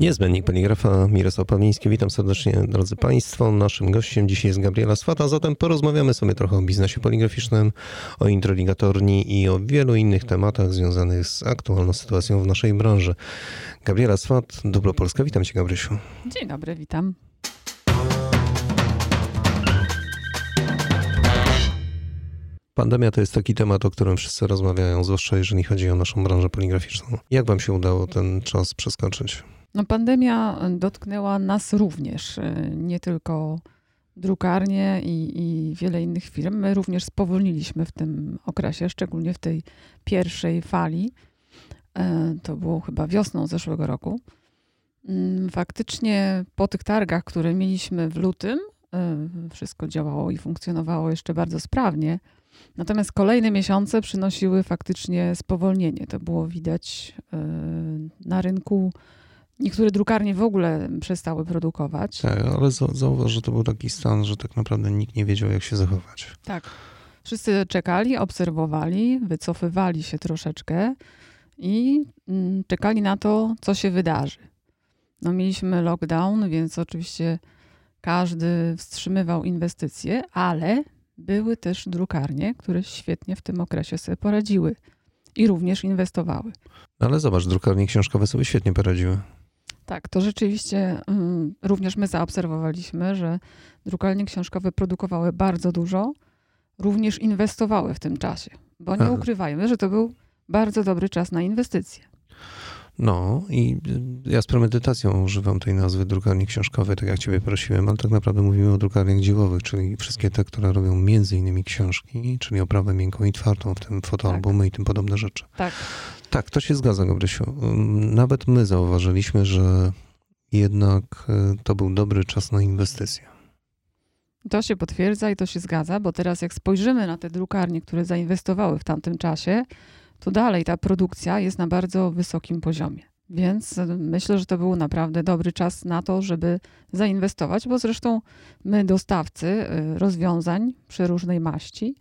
Niezbędnik poligrafa Mirosław Pawliński. Witam serdecznie, drodzy Państwo. Naszym gościem dzisiaj jest Gabriela Swata, zatem porozmawiamy sobie trochę o biznesie poligraficznym, o introligatorni i o wielu innych tematach związanych z aktualną sytuacją w naszej branży. Gabriela Swat, Dobro Polska. Witam Cię, Gabrysiu. Dzień dobry, witam. Pandemia to jest taki temat, o którym wszyscy rozmawiają, zwłaszcza jeżeli chodzi o naszą branżę poligraficzną. Jak Wam się udało ten czas przeskoczyć? No, pandemia dotknęła nas również, y, nie tylko drukarnie i, i, wiele innych firm. My również spowolniliśmy w tym okresie, szczególnie w tej pierwszej fali. E, to było chyba wiosną zeszłego roku. Mm, faktycznie po tych targach, które mieliśmy w lutym, e, wszystko działało i funkcjonowało jeszcze bardzo sprawnie. Natomiast kolejne miesiące przynosiły faktycznie spowolnienie. To było widać e, na rynku. Niektóre drukarnie w ogóle przestały produkować. Tak, ale zauważ, że to był taki stan, że tak naprawdę nikt nie wiedział, jak się zachować. Tak. Wszyscy czekali, obserwowali, wycofywali się troszeczkę i mm, czekali na to, co się wydarzy. No, mieliśmy lockdown, więc oczywiście każdy wstrzymywał inwestycje, ale były też drukarnie, które świetnie w tym okresie sobie poradziły i również inwestowały. Ale zobacz, drukarnie książkowe sobie świetnie poradziły. Tak, to rzeczywiście mm, również my zaobserwowaliśmy, że drukarnie książkowe produkowały bardzo dużo, również inwestowały w tym czasie, bo nie ukrywajmy, że to był bardzo dobry czas na inwestycje. No i y, ja z premedytacją używam tej nazwy drukarni książkowej, tak jak ciebie prosiłem, ale tak naprawdę mówimy o drukarniach dziełowych, czyli wszystkie te, które robią między innymi książki, czyli oprawę miękką i twardą, w tym fotoalbumy tak. i tym podobne rzeczy. Tak. Tak, to się zgadza, Gabrysiu. Nawet my zauważyliśmy, że jednak y, to był dobry czas na inwestycje. To się potwierdza i to się zgadza, bo teraz jak spojrzymy na te drukarnie, które zainwestowały w tamtym czasie, to dalej ta produkcja jest na bardzo wysokim poziomie. Więc myślę, że to był naprawdę dobry czas na to, żeby zainwestować, bo zresztą my, dostawcy y, rozwiązań przeróżnej maści,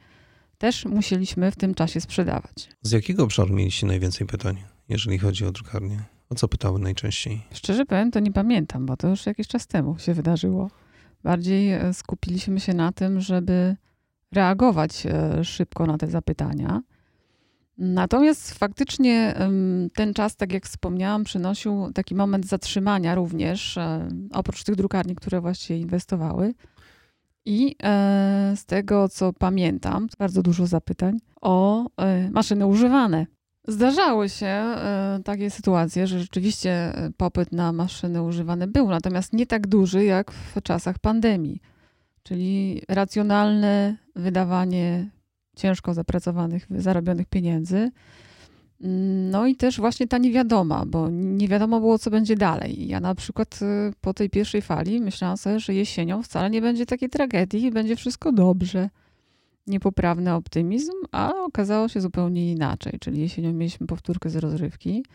też musieliśmy w tym czasie sprzedawać. Z jakiego obszaru mieliście najwięcej pytań, jeżeli chodzi o drukarnię? O co pytały najczęściej? Szczerze powiem, to nie pamiętam, bo to już jakiś czas temu się wydarzyło. Bardziej e, skupiliśmy się na tym, żeby reagować e, szybko na te zapytania. Natomiast faktycznie ten czas, tak jak wspomniałam, przynosił taki moment zatrzymania również, e, oprócz tych drukarni, które właściwie inwestowały. I e, z tego, co pamiętam, bardzo dużo zapytań o e, maszyny używane. Zdarzały się takie sytuacje, że rzeczywiście popyt na maszyny używane był, natomiast nie tak duży jak w czasach pandemii. Czyli racjonalne wydawanie ciężko zapracowanych, zarobionych pieniędzy. No i też właśnie ta niewiadoma, bo nie wiadomo było, co będzie dalej. Ja na przykład y, po tej pierwszej fali myślałam sobie, że jesienią wcale nie będzie takiej tragedii i będzie wszystko dobrze. Niepoprawny optymizm, a okazało się zupełnie inaczej. Czyli jesienią mieliśmy powtórkę z rozrywki.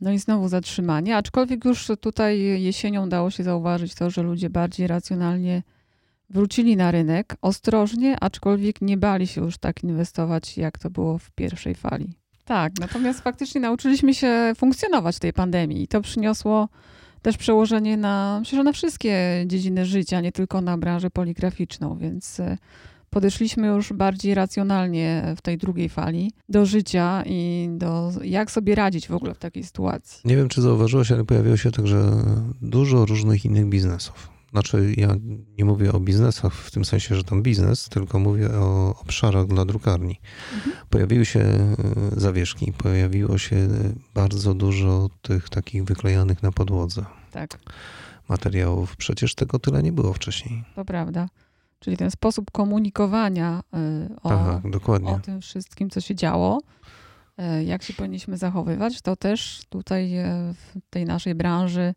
No i znowu zatrzymanie, aczkolwiek już tutaj jesienią dało się zauważyć to, że ludzie bardziej racjonalnie wrócili na rynek ostrożnie, aczkolwiek nie bali się już tak inwestować, jak to było w pierwszej fali. Tak, natomiast faktycznie nauczyliśmy się funkcjonować w tej pandemii i to przyniosło też przełożenie na, myślę, że na wszystkie dziedziny życia, nie tylko na branżę poligraficzną, więc e, podeszliśmy już bardziej racjonalnie w tej drugiej fali do życia i do jak sobie radzić w ogóle w takiej sytuacji. Nie wiem, czy zauważyłeś, ale pojawiło się także dużo różnych innych biznesów. Znaczy, ja nie mówię o biznesach w tym sensie, że tam biznes, tylko mówię o obszarach dla drukarni. Mhm. Pojawiły się e, zawieszki, pojawiło się bardzo dużo tych takich wyklejanych na podłodze. Tak. Materiałów. Przecież tego tyle nie było wcześniej. To prawda. Czyli ten sposób komunikowania e, o, Aha, o tym wszystkim, co się działo, e, jak się powinniśmy zachowywać, to też tutaj w tej naszej branży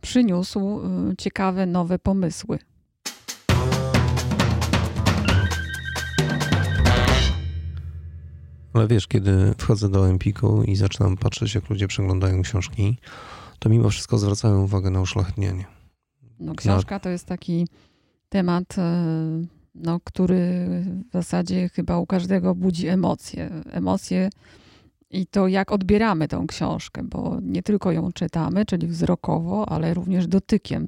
przyniósł y, ciekawe, nowe pomysły. Ale wiesz, kiedy wchodzę do Empiku i zaczynam patrzeć, jak ludzie przeglądają książki, to mimo wszystko zwracają uwagę na uszlachetnienie. No, książka to jest taki temat, y, no, który w zasadzie chyba u każdego budzi emocje. Emocje i to, jak odbieramy tą książkę, bo nie tylko ją czytamy, czyli wzrokowo, ale również dotykiem.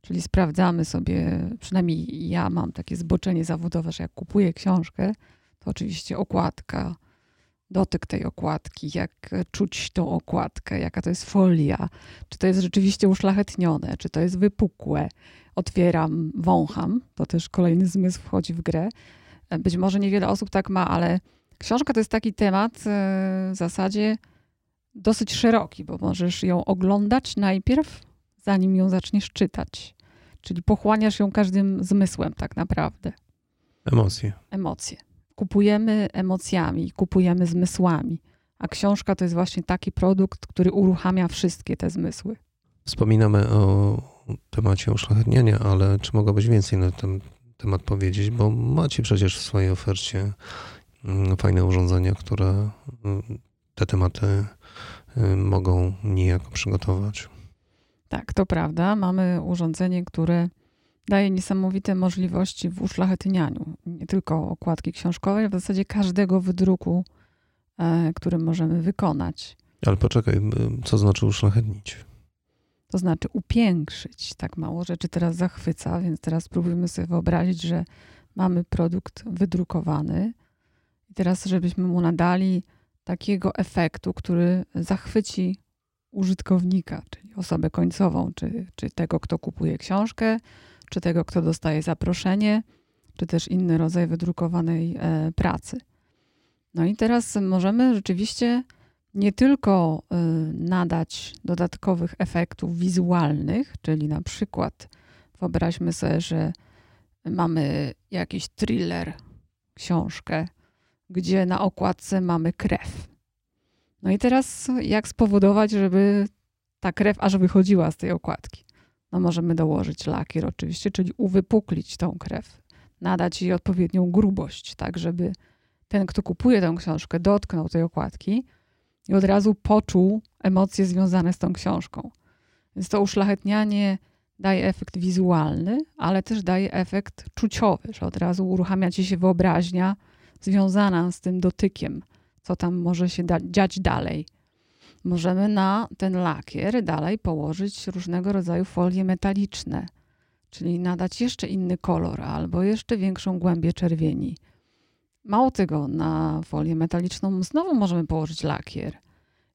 Czyli sprawdzamy sobie, przynajmniej ja mam takie zboczenie zawodowe, że jak kupuję książkę, to oczywiście okładka, dotyk tej okładki, jak czuć tą okładkę, jaka to jest folia, czy to jest rzeczywiście uszlachetnione, czy to jest wypukłe. Otwieram, wącham, to też kolejny zmysł wchodzi w grę. Być może niewiele osób tak ma, ale książka to jest taki temat e, w zasadzie dosyć szeroki, bo możesz ją oglądać najpierw, zanim ją zaczniesz czytać. Czyli pochłaniasz ją każdym zmysłem tak naprawdę. Emocje. Emocje kupujemy emocjami, kupujemy zmysłami. A książka to jest właśnie taki produkt, który uruchamia wszystkie te zmysły. Wspominamy o temacie uszlachetniania, ale czy mogłabyś więcej na ten temat powiedzieć? Bo macie przecież w swojej ofercie fajne urządzenia, które mm, te tematy y, mogą niejako przygotować. Tak, to prawda. Mamy urządzenie, które daje niesamowite możliwości w uszlachetnianiu. Nie tylko okładki książkowej, ale w zasadzie każdego wydruku, e, który możemy wykonać. Ale poczekaj, co znaczy uszlachetnić? To znaczy upiększyć. Tak mało rzeczy teraz zachwyca, więc teraz spróbujmy sobie wyobrazić, że mamy produkt wydrukowany teraz, żebyśmy mu nadali takiego efektu, który zachwyci użytkownika, czyli osobę końcową, czy, czy tego, kto kupuje książkę, czy tego, kto dostaje zaproszenie, czy też inny rodzaj wydrukowanej e, pracy. No i teraz możemy rzeczywiście nie tylko e, nadać dodatkowych efektów wizualnych, czyli na przykład wyobraźmy sobie, że mamy jakiś thriller, książkę, gdzie na okładce mamy krew. No i teraz jak spowodować, żeby ta krew aż wychodziła z tej okładki? no możemy dołożyć lakier oczywiście, czyli uwypuklić tą krew, nadać jej odpowiednią grubość, tak żeby ten, kto kupuje tę książkę, dotknął tej okładki i od razu poczuł emocje związane z tą książką. Więc to uszlachetnianie daje efekt wizualny, ale też daje efekt czuciowy, że od razu uruchamia ci się wyobraźnia związana z tym dotykiem, co tam może się da- dziać dalej możemy na ten lakier dalej położyć różnego rodzaju folie metaliczne, czyli nadać jeszcze inny kolor albo jeszcze większą głębię czerwieni. Mało tego, na folię metaliczną znowu możemy położyć lakier.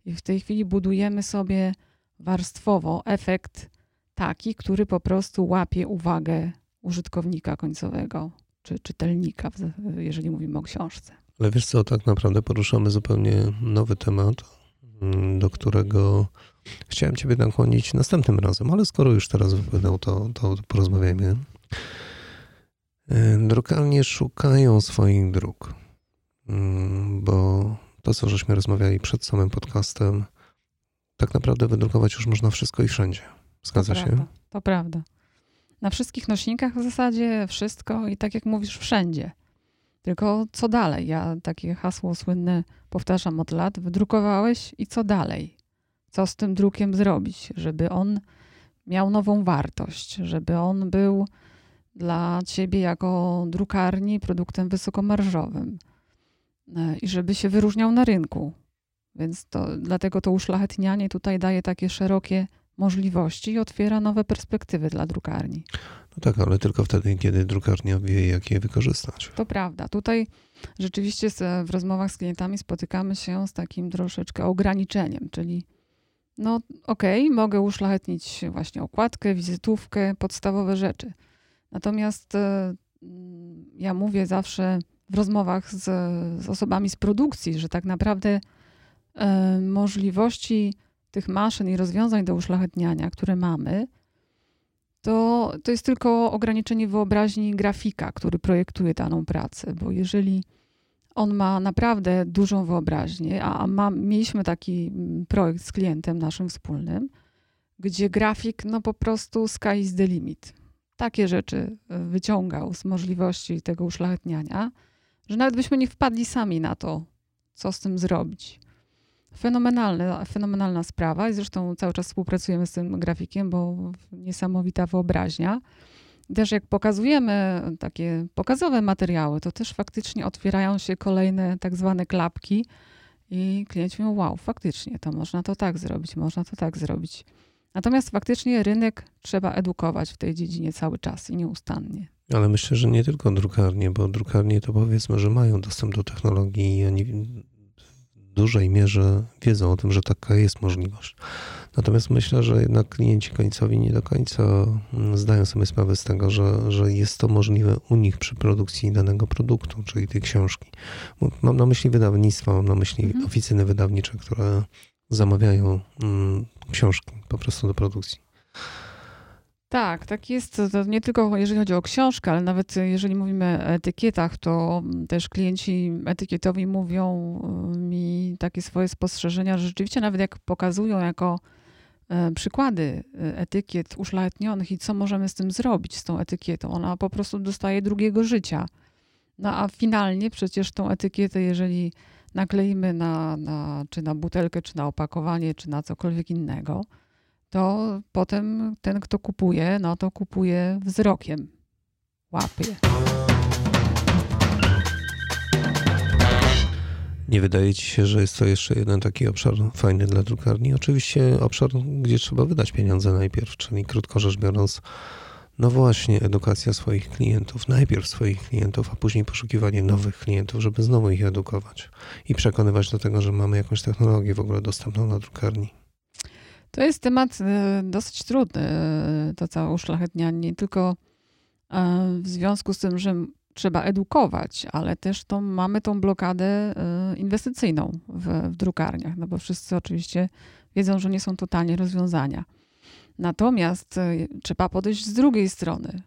I w tej chwili budujemy sobie warstwowo efekt taki, który po prostu łapie uwagę użytkownika końcowego czy czytelnika, jeżeli mówimy o książce. Ale wiesz co, tak naprawdę poruszamy zupełnie nowy temat, Mm, do którego chciałem Ciebie nakłonić następnym razem, ale skoro już teraz wypłynął, to, to porozmawiajmy. E, drukarnie szukają swoich dróg, mm, bo to, co żeśmy rozmawiali przed samym podcastem, tak naprawdę wydrukować już można wszystko i wszędzie. Zgadza to się? Prawda, to prawda. Na wszystkich nośnikach w zasadzie wszystko i tak jak mówisz, wszędzie. Tylko co dalej? Ja takie hasło słynne powtarzam od lat. Wydrukowałeś i co dalej? Co z tym drukiem zrobić, żeby on miał nową wartość, żeby on był dla ciebie jako drukarni produktem wysokomarżowym e, i żeby się wyróżniał na rynku. Więc to, dlatego to uszlachetnianie tutaj daje takie szerokie możliwości i otwiera nowe perspektywy dla drukarni. No tak, ale tylko wtedy, kiedy drukarnia wie, jak je wykorzystać. To prawda. Tutaj rzeczywiście w rozmowach z klientami spotykamy się z takim troszeczkę ograniczeniem, czyli no okej, okay, mogę uszlachetnić właśnie okładkę, wizytówkę, podstawowe rzeczy. Natomiast e, ja mówię zawsze w rozmowach z, z osobami z produkcji, że tak naprawdę e, możliwości tych maszyn i rozwiązań do uszlachetniania, które mamy, to, to jest tylko ograniczenie wyobraźni grafika, który projektuje daną pracę, bo jeżeli on ma naprawdę dużą wyobraźnię, a ma, mieliśmy taki mm, projekt z klientem naszym wspólnym, gdzie grafik, no po prostu sky is the limit. Takie rzeczy e, wyciągał z możliwości tego uszlachetniania, że nawet byśmy nie wpadli sami na to, co z tym zrobić. Fenomenalna, fenomenalna sprawa i zresztą cały czas współpracujemy z tym grafikiem, bo niesamowita wyobraźnia. Też jak pokazujemy takie pokazowe materiały, to też faktycznie otwierają się kolejne tak zwane klapki I klienci mówią, wow, faktycznie, to można to tak zrobić, można to tak zrobić. Natomiast faktycznie rynek trzeba edukować w tej dziedzinie cały czas i nieustannie. Ale myślę, że nie tylko drukarnie, bo drukarnie to powiedzmy, że mają dostęp do technologii i oni dużej mierze wiedzą o tym, że taka jest możliwość. Natomiast myślę, że jednak klienci końcowi nie do końca mm, zdają sobie sprawę z tego, że, że jest to możliwe u nich przy produkcji danego produktu, czyli tej książki. Mam na myśli wydawnictwa, mam na myśli mhm. oficyny wydawnicze, które zamawiają mm, książki po prostu do produkcji. Tak, tak jest. To nie tylko jeżeli chodzi o książkę, ale nawet jeżeli mówimy o etykietach, to też klienci etykietowi mówią y, mi takie swoje spostrzeżenia, że rzeczywiście nawet jak pokazują jako e, przykłady e, etykiet uszlachetnionych i co możemy z tym zrobić, z tą etykietą, ona po prostu dostaje drugiego życia. No a finalnie przecież tą etykietę, jeżeli nakleimy na, na, czy na butelkę, czy na opakowanie, czy na cokolwiek innego, to potem ten, kto kupuje, no to kupuje wzrokiem, łapie. Nie wydaje ci się, że jest to jeszcze jeden taki obszar fajny dla drukarni? Oczywiście obszar, gdzie trzeba wydać pieniądze najpierw, czyli krótko rzecz biorąc, no właśnie, edukacja swoich klientów. Najpierw swoich klientów, a później poszukiwanie nowych klientów, żeby znowu ich edukować i przekonywać do tego, że mamy jakąś technologię w ogóle dostępną na drukarni. To jest temat e, dosyć trudny, e, to całe uszlachetnianie, nie tylko e, w związku z tym, że trzeba edukować, ale też tą, mamy tą blokadę inwestycyjną w, w drukarniach, no bo wszyscy oczywiście wiedzą, że nie są to tanie rozwiązania. Natomiast trzeba podejść z drugiej strony.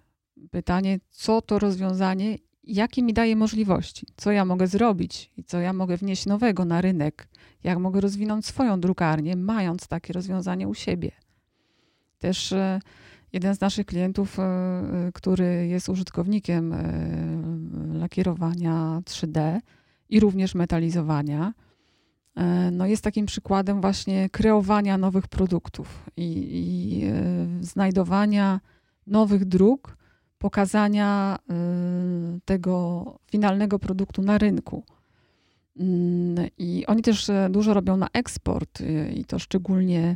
Pytanie, co to rozwiązanie, jakie mi daje możliwości, co ja mogę zrobić i co ja mogę wnieść nowego na rynek, jak mogę rozwinąć swoją drukarnię, mając takie rozwiązanie u siebie. Też e, jeden z naszych klientów, e, e, który jest użytkownikiem lakierowania 3D i również metalizowania, no jest takim przykładem właśnie kreowania nowych produktów i, i znajdowania nowych dróg, pokazania tego finalnego produktu na rynku. Mm, I oni też e, dużo robią na eksport e, i to szczególnie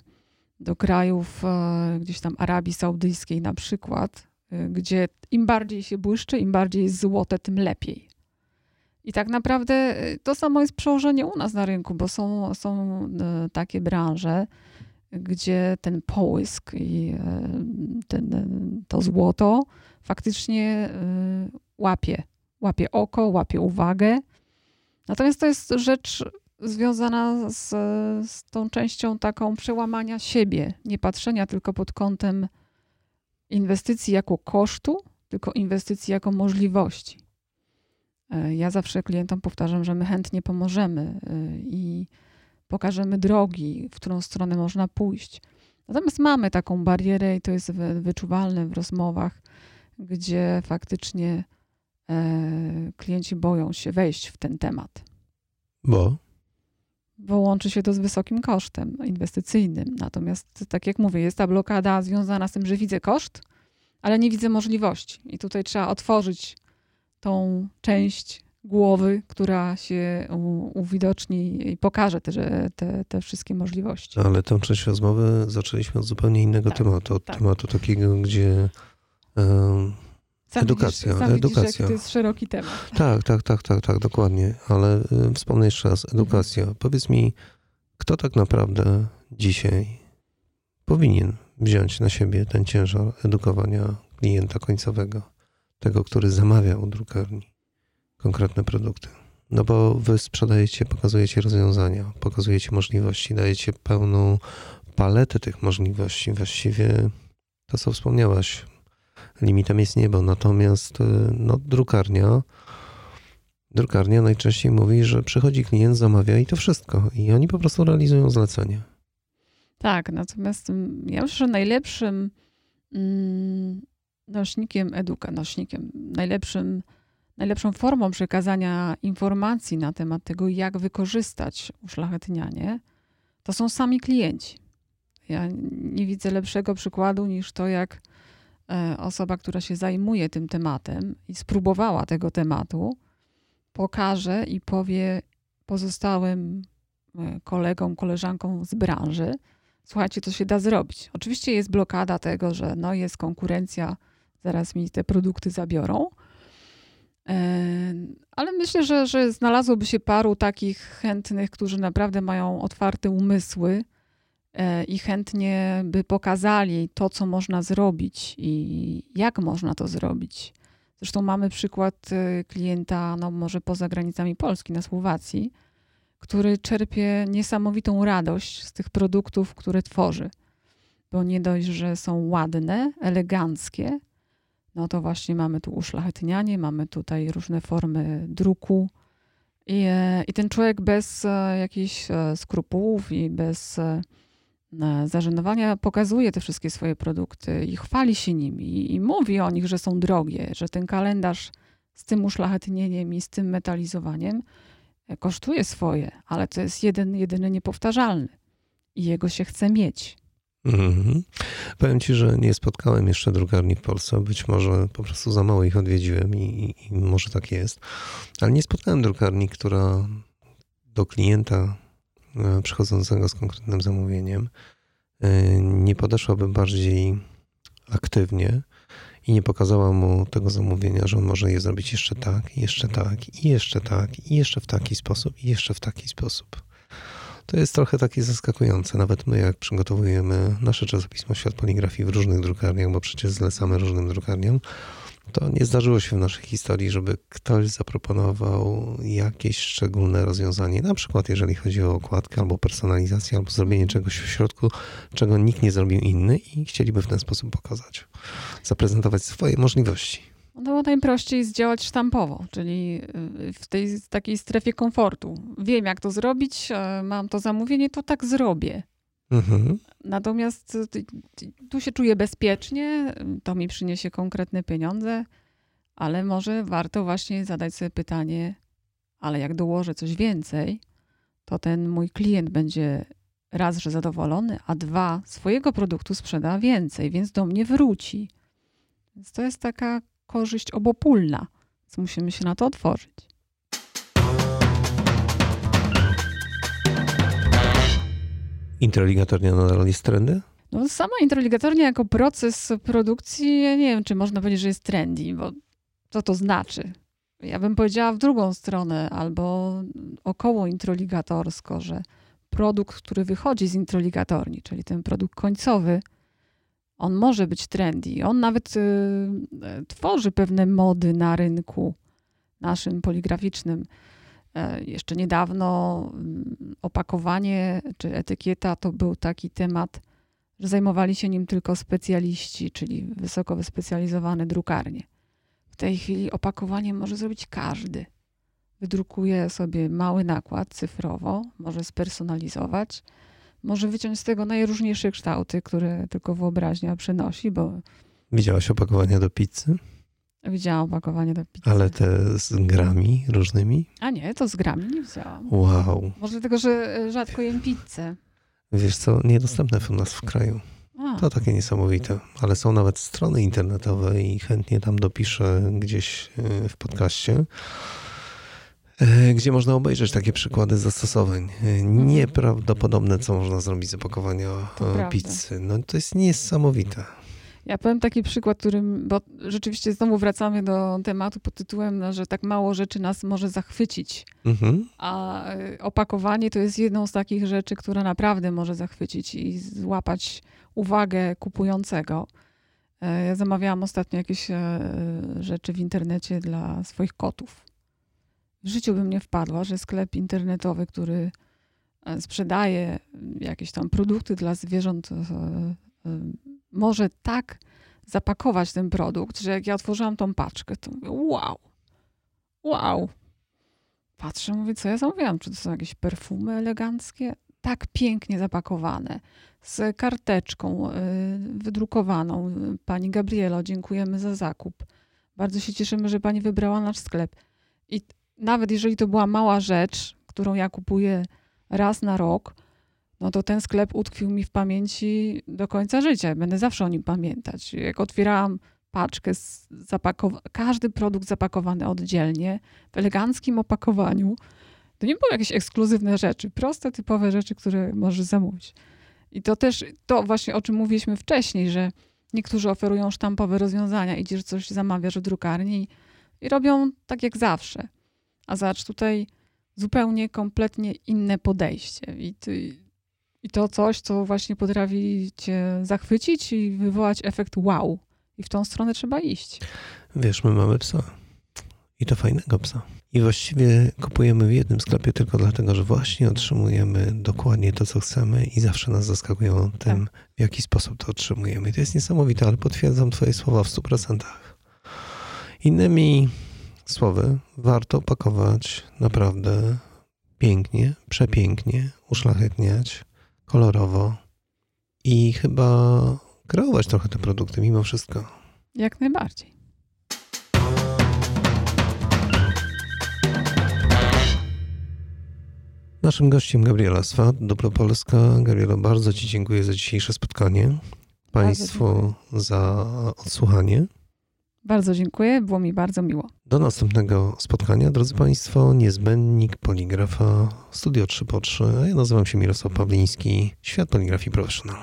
do krajów e, gdzieś tam Arabii Saudyjskiej na przykład, gdzie im bardziej się błyszczy, im bardziej jest złote, tym lepiej. I tak naprawdę to samo jest przełożenie u nas na rynku, bo są, są takie branże, gdzie ten połysk i ten, to złoto faktycznie łapie. Łapie oko, łapie uwagę Natomiast to jest rzecz związana z, z tą częścią taką przełamania siebie, nie patrzenia tylko pod kątem inwestycji jako kosztu, tylko inwestycji jako możliwości. E, ja zawsze klientom powtarzam, że my chętnie pomożemy e, i pokażemy drogi, w którą stronę można pójść. Natomiast mamy taką barierę i to jest wyczuwalne w rozmowach, gdzie faktycznie E, klienci boją się wejść w ten temat. Bo? Bo łączy się to z wysokim kosztem inwestycyjnym. Natomiast, tak jak mówię, jest ta blokada związana z tym, że widzę koszt, ale nie widzę możliwości. I tutaj trzeba otworzyć tą część głowy, która się uwidoczni i pokaże te, te, te wszystkie możliwości. Ale tę część rozmowy zaczęliśmy od zupełnie innego tak, tematu. Od tak. tematu takiego, gdzie. Um, sam edukacja, widzisz, sam edukacja. Widzisz, to jest szeroki temat. Tak, tak, tak, tak, tak, dokładnie. Ale y, wspomnę jeszcze raz, edukacja. Mhm. Powiedz mi, kto tak naprawdę dzisiaj powinien wziąć na siebie ten ciężar edukowania klienta końcowego, tego, który zamawia u drukarni konkretne produkty. No bo wy sprzedajecie, pokazujecie rozwiązania, pokazujecie możliwości, dajecie pełną paletę tych możliwości. Właściwie to, co wspomniałaś, limitem jest niebo. Natomiast y, no, drukarnia, drukarnia najczęściej mówi, że przychodzi klient, zamawia i to wszystko. I oni po prostu realizują zlecenie. Tak, natomiast mm, ja myślę, że najlepszym mm, nośnikiem eduka, nośnikiem, najlepszym, najlepszą formą przekazania informacji na temat tego, jak wykorzystać uszlachetnianie, to są sami klienci. Ja nie widzę lepszego przykładu niż to, jak E, osoba, która się zajmuje tym tematem i spróbowała tego tematu, pokaże i powie pozostałym e, kolegom, koleżankom z branży, słuchajcie, to się da zrobić. Oczywiście jest blokada tego, że no jest konkurencja, zaraz mi te produkty zabiorą, ale myślę, że, że znalazłoby się paru takich chętnych, którzy naprawdę mają otwarte umysły e, i chętnie by pokazali to, co można zrobić i jak można to zrobić. Zresztą mamy przykład e, klienta, no może poza granicami Polski, na Słowacji, który czerpie niesamowitą radość z tych produktów, które tworzy. Bo nie dość, że są ładne, eleganckie, no to właśnie mamy tu uszlachetnianie, mamy tutaj różne formy druku. I, e, i ten człowiek bez e, jakichś e, skrupułów i bez zażenowania pokazuje te wszystkie swoje produkty i chwali się nimi i mówi o nich, że są drogie, że ten kalendarz z tym uszlachetnieniem i z tym metalizowaniem kosztuje swoje, ale to jest jeden, jedyny niepowtarzalny i jego się chce mieć. Mhm. Powiem ci, że nie spotkałem jeszcze drukarni w Polsce. Być może po prostu za mało ich odwiedziłem i, i może tak jest. Ale nie spotkałem drukarni, która do klienta e, przychodzącego z konkretnym zamówieniem e, nie podeszłaby bardziej aktywnie i nie pokazała mu tego zamówienia, że on może je zrobić jeszcze tak, jeszcze tak, i jeszcze tak, i jeszcze w taki sposób, i jeszcze w taki sposób. To jest trochę takie zaskakujące. Nawet my, jak przygotowujemy nasze czasopismo Świat Poligrafii w różnych drukarniach, bo przecież zlecamy różnym drukarniom, to nie zdarzyło się w naszej historii, żeby ktoś zaproponował jakieś szczególne rozwiązanie. Na przykład, jeżeli chodzi o okładkę albo personalizację, albo zrobienie czegoś w środku, czego nikt nie zrobił inny i chcieliby w ten sposób pokazać, zaprezentować swoje możliwości. No bo najprościej jest działać sztampowo, czyli y, w tej takiej strefie komfortu. Wiem, jak to zrobić, e, mam to zamówienie, to tak zrobię. Mhm. Natomiast y, tu się czuję bezpiecznie, to mi przyniesie konkretne pieniądze, ale może warto właśnie zadać sobie pytanie, ale jak dołożę coś więcej, to ten mój klient będzie raz, że zadowolony, a dwa, swojego produktu sprzeda więcej, więc do mnie wróci. Więc to jest taka korzyść obopólna, więc musimy się na to otworzyć. Introligatornia nadal jest trendy? No, sama introligatornia jako proces produkcji, ja nie wiem, czy można powiedzieć, że jest trendy, bo co to znaczy? Ja bym powiedziała w drugą stronę, albo około introligatorsko, że produkt, który wychodzi z introligatorni, czyli ten produkt końcowy, on może być trendy. On nawet y, y, tworzy pewne mody na rynku naszym poligraficznym. E, jeszcze niedawno y, opakowanie czy etykieta to był taki temat, że zajmowali się nim tylko specjaliści, czyli wysoko wyspecjalizowane drukarnie. W tej chwili opakowanie może zrobić każdy. Wydrukuje sobie mały nakład cyfrowo, może spersonalizować może wyciąć z tego najróżniejsze kształty, które tylko wyobraźnia przynosi, bo... Widziałaś opakowania do pizzy? Widziałam opakowanie do pizzy. Ale te z grami różnymi? A nie, to z grami nie widziałam. Wow. Może dlatego, że e, rzadko jem pizzę. Wiesz co, niedostępne są u nas w kraju. A. To takie niesamowite. Ale są nawet strony internetowe i chętnie tam dopiszę gdzieś e, w podcaście gdzie można obejrzeć takie przykłady zastosowań. E, nieprawdopodobne, co można zrobić z opakowania to pizzy. No to jest niesamowite. Ja powiem taki przykład, którym, bo rzeczywiście znowu wracamy do tematu pod tytułem, no, że tak mało rzeczy nas może zachwycić. Mhm. A e, opakowanie to jest jedną z takich rzeczy, która naprawdę może zachwycić i złapać uwagę kupującego. Ja zamawiałam ostatnio jakieś rzeczy w internecie dla swoich kotów w życiu bym nie wpadła, że sklep internetowy, który e, sprzedaje jakieś tam produkty dla zwierząt, e, e, może tak zapakować ten produkt, że jak ja otworzyłam tą paczkę, to mówię, wow, wow. Patrzę, mówię, co ja zamówiłam? Czy to są jakieś perfumy eleganckie? Tak pięknie zapakowane, z karteczką wydrukowaną. Pani Gabrielo, dziękujemy za zakup. Bardzo się cieszymy, że pani wybrała nasz sklep. I nawet jeżeli to była mała rzecz, którą ja kupuję raz na rok, no to ten sklep utkwił mi w pamięci do końca życia. Będę zawsze o nim pamiętać. Jak otwierałam paczkę, każdy produkt zapakowany oddzielnie, w eleganckim opakowaniu, To nie były jakieś ekskluzywne rzeczy, proste, typowe rzeczy, które możesz zamówić. I to też to właśnie, o czym mówiliśmy wcześniej, że niektórzy oferują sztampowe rozwiązania, idziesz coś zamawiasz w drukarni i robią tak jak zawsze. A zacz tutaj zupełnie, kompletnie inne podejście. I, ty, I to coś, co właśnie potrafi cię zachwycić i wywołać efekt wow. I w tą stronę trzeba iść. Wiesz, my mamy psa. I to fajnego psa. I właściwie kupujemy w jednym sklepie tylko dlatego, że właśnie otrzymujemy dokładnie to, co chcemy i zawsze nas zaskakują tym, tak. w jaki sposób to otrzymujemy. I to jest niesamowite, ale potwierdzam Twoje słowa w 100%. Innymi słowy, warto pakować naprawdę pięknie, przepięknie, uszlachetniać, kolorowo i chyba kreować trochę te produkty mimo wszystko. Jak najbardziej. Naszym gościem Gabriela Swat, Dobro Polska. Gabriela, bardzo Ci dziękuję za dzisiejsze spotkanie. Państwu za odsłuchanie. Bardzo dziękuję, było mi bardzo miło. Do następnego spotkania, drodzy Państwo. Niezbędnik Poligrafa, Studio 3 po 3. A ja nazywam się Mirosław Pawliński, Świat Poligrafii Professional.